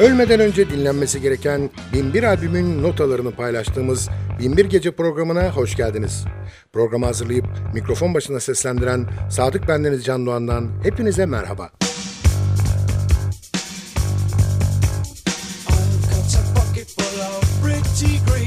Ölmeden önce dinlenmesi gereken 1001 albümün notalarını paylaştığımız 1001 Gece programına hoş geldiniz. Programı hazırlayıp mikrofon başına seslendiren Sadık Bendeniz Can Doğan'dan hepinize merhaba. Pretty green.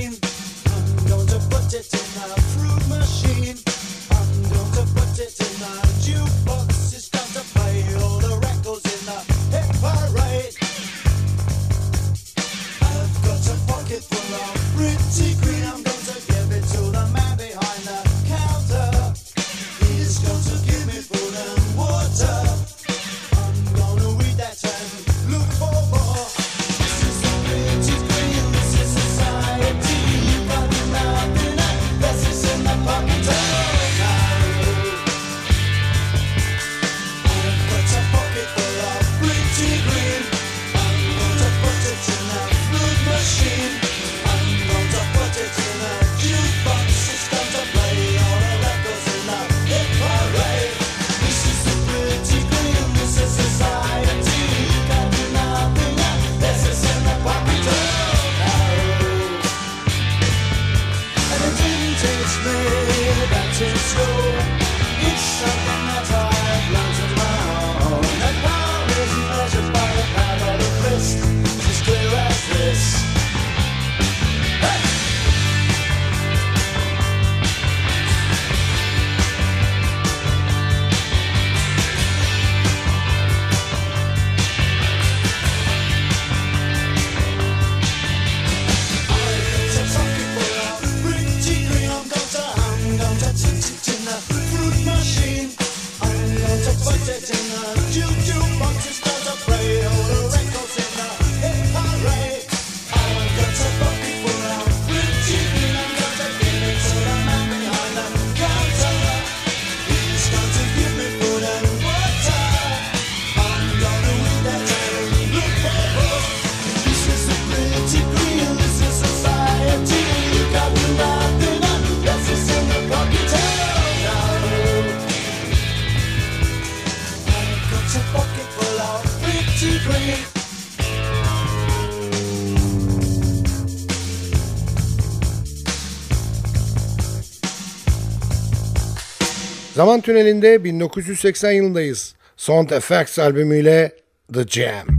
Zaman tünelinde 1980 yılındayız. Sound Effects albümüyle The Jam.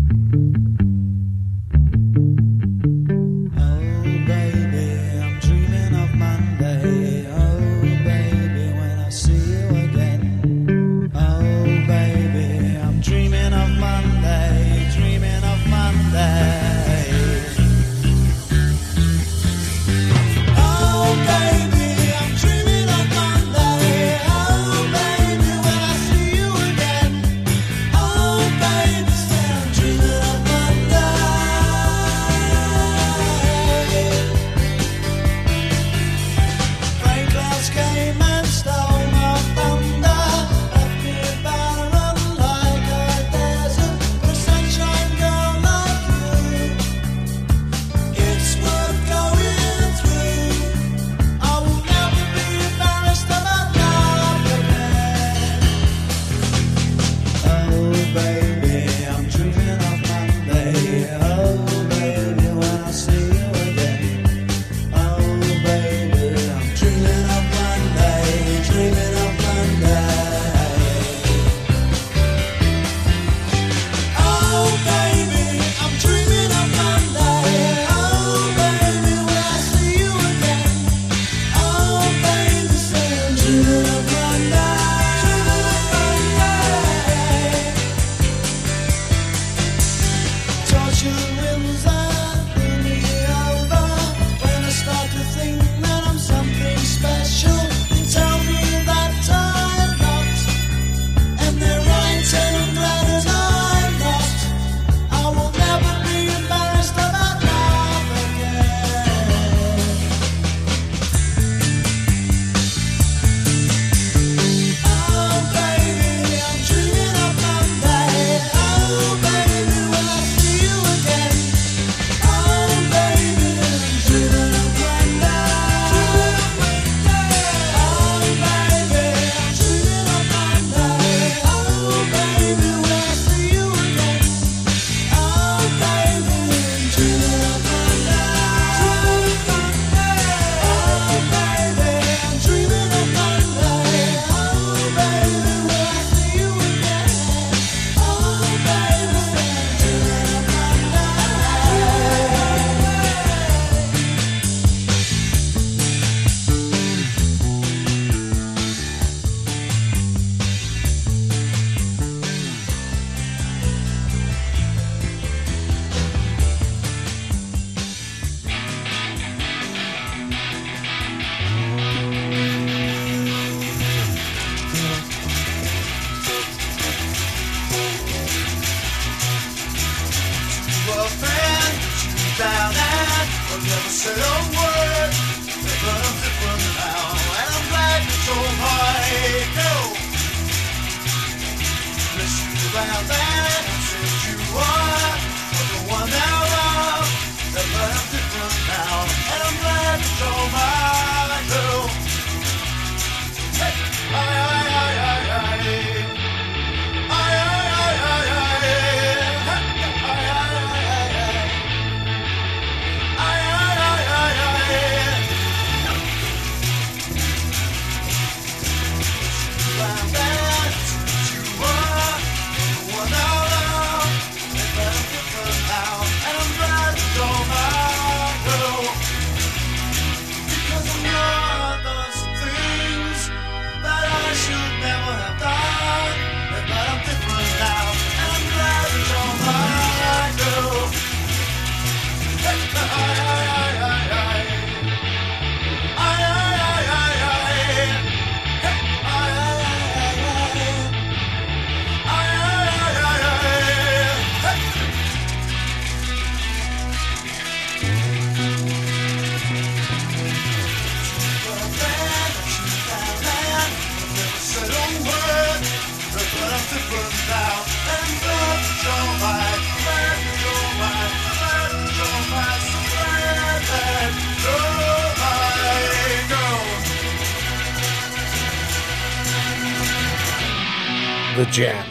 just now, and I'm glad to show my girl. the jam.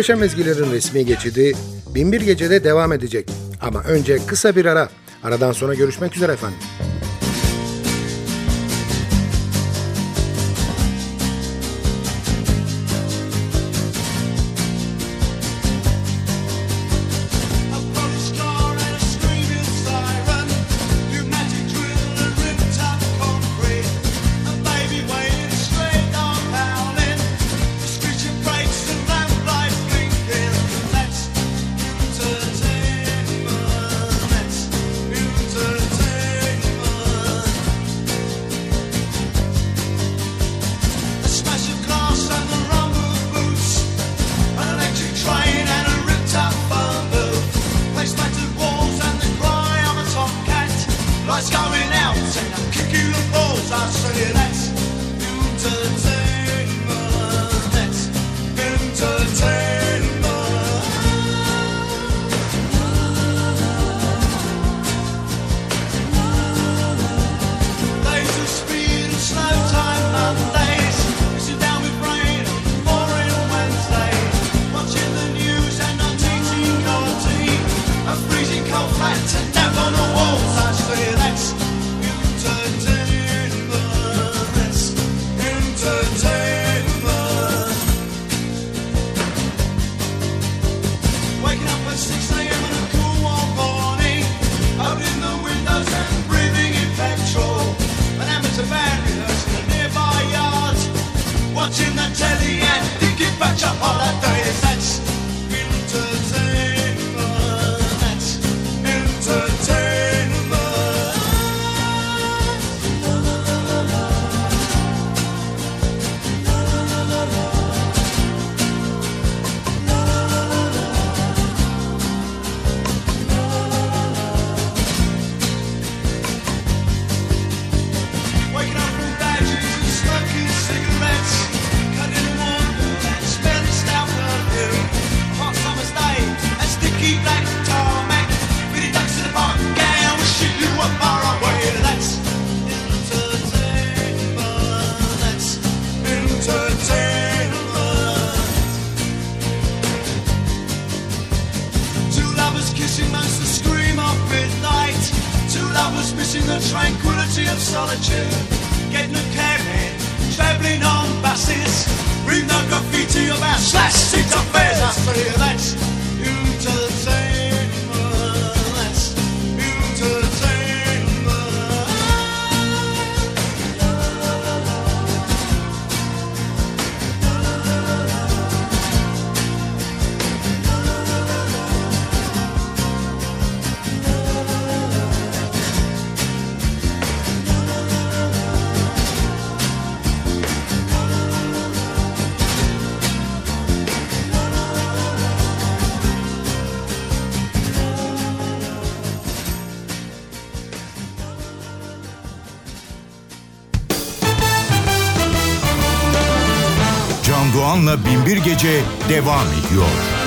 Muhteşem Ezgilerin resmi geçidi Binbir Gece'de devam edecek. Ama önce kısa bir ara. Aradan sonra görüşmek üzere efendim. solitude, getting a carrot, travelling on buses, reading the graffiti about slash seats of fares. That's pretty, that's you to the Radyo'nda Binbir Gece devam ediyor.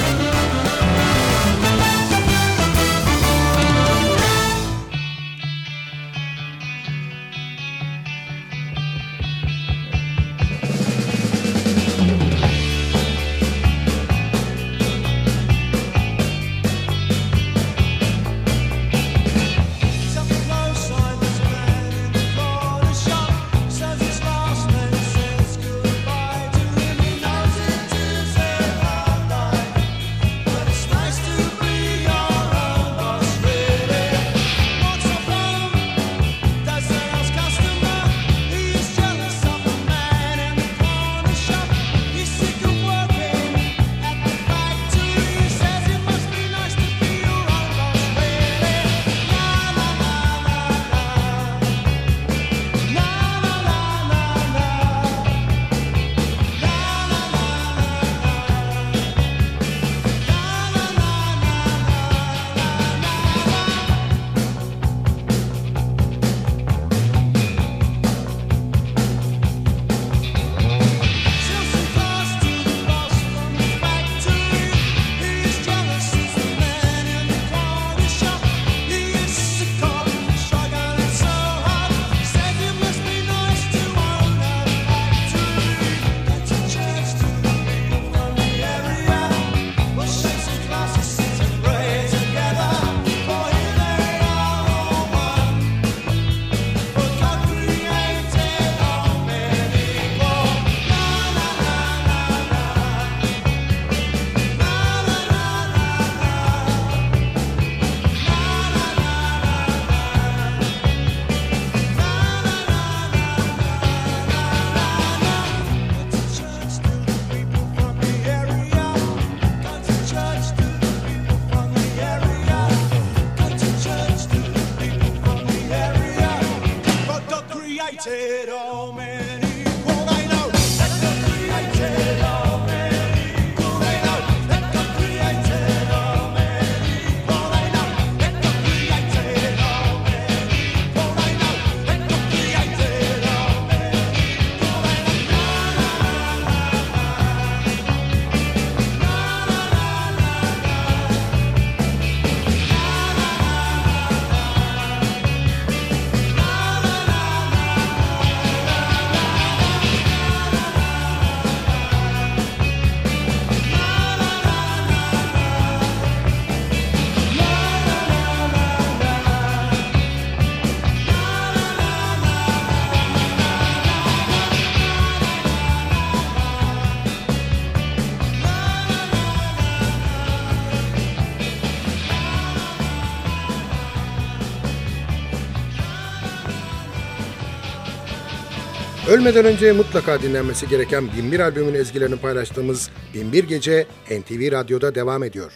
Ölmeden önce mutlaka dinlenmesi gereken 1001 albümün ezgilerini paylaştığımız 1001 Gece NTV Radyo'da devam ediyor.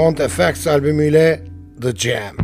Sound Effects albümüyle The Jam.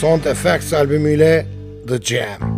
Sound Effects albümüyle The Jam.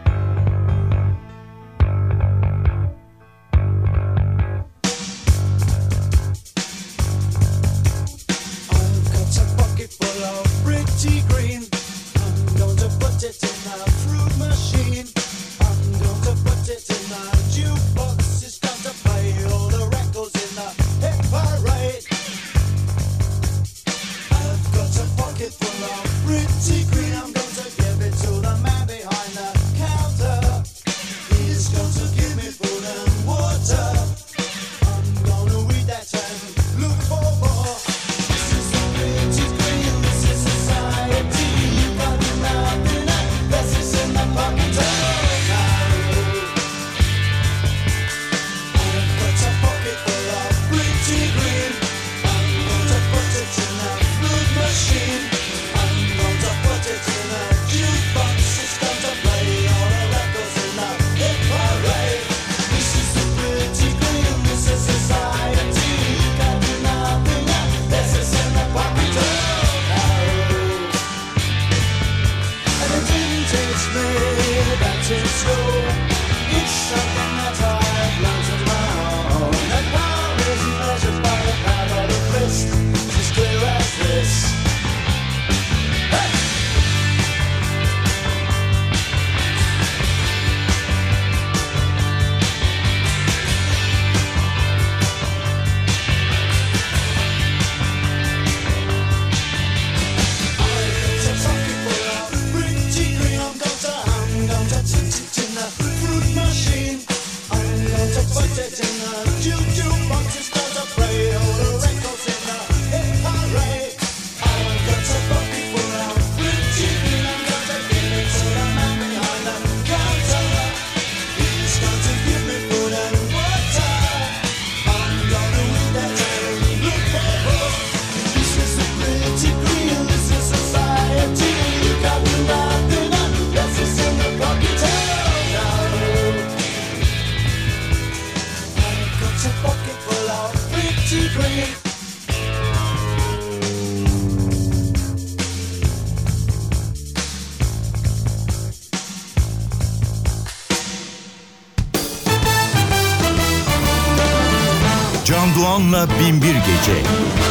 Doğan'la Binbir Gece.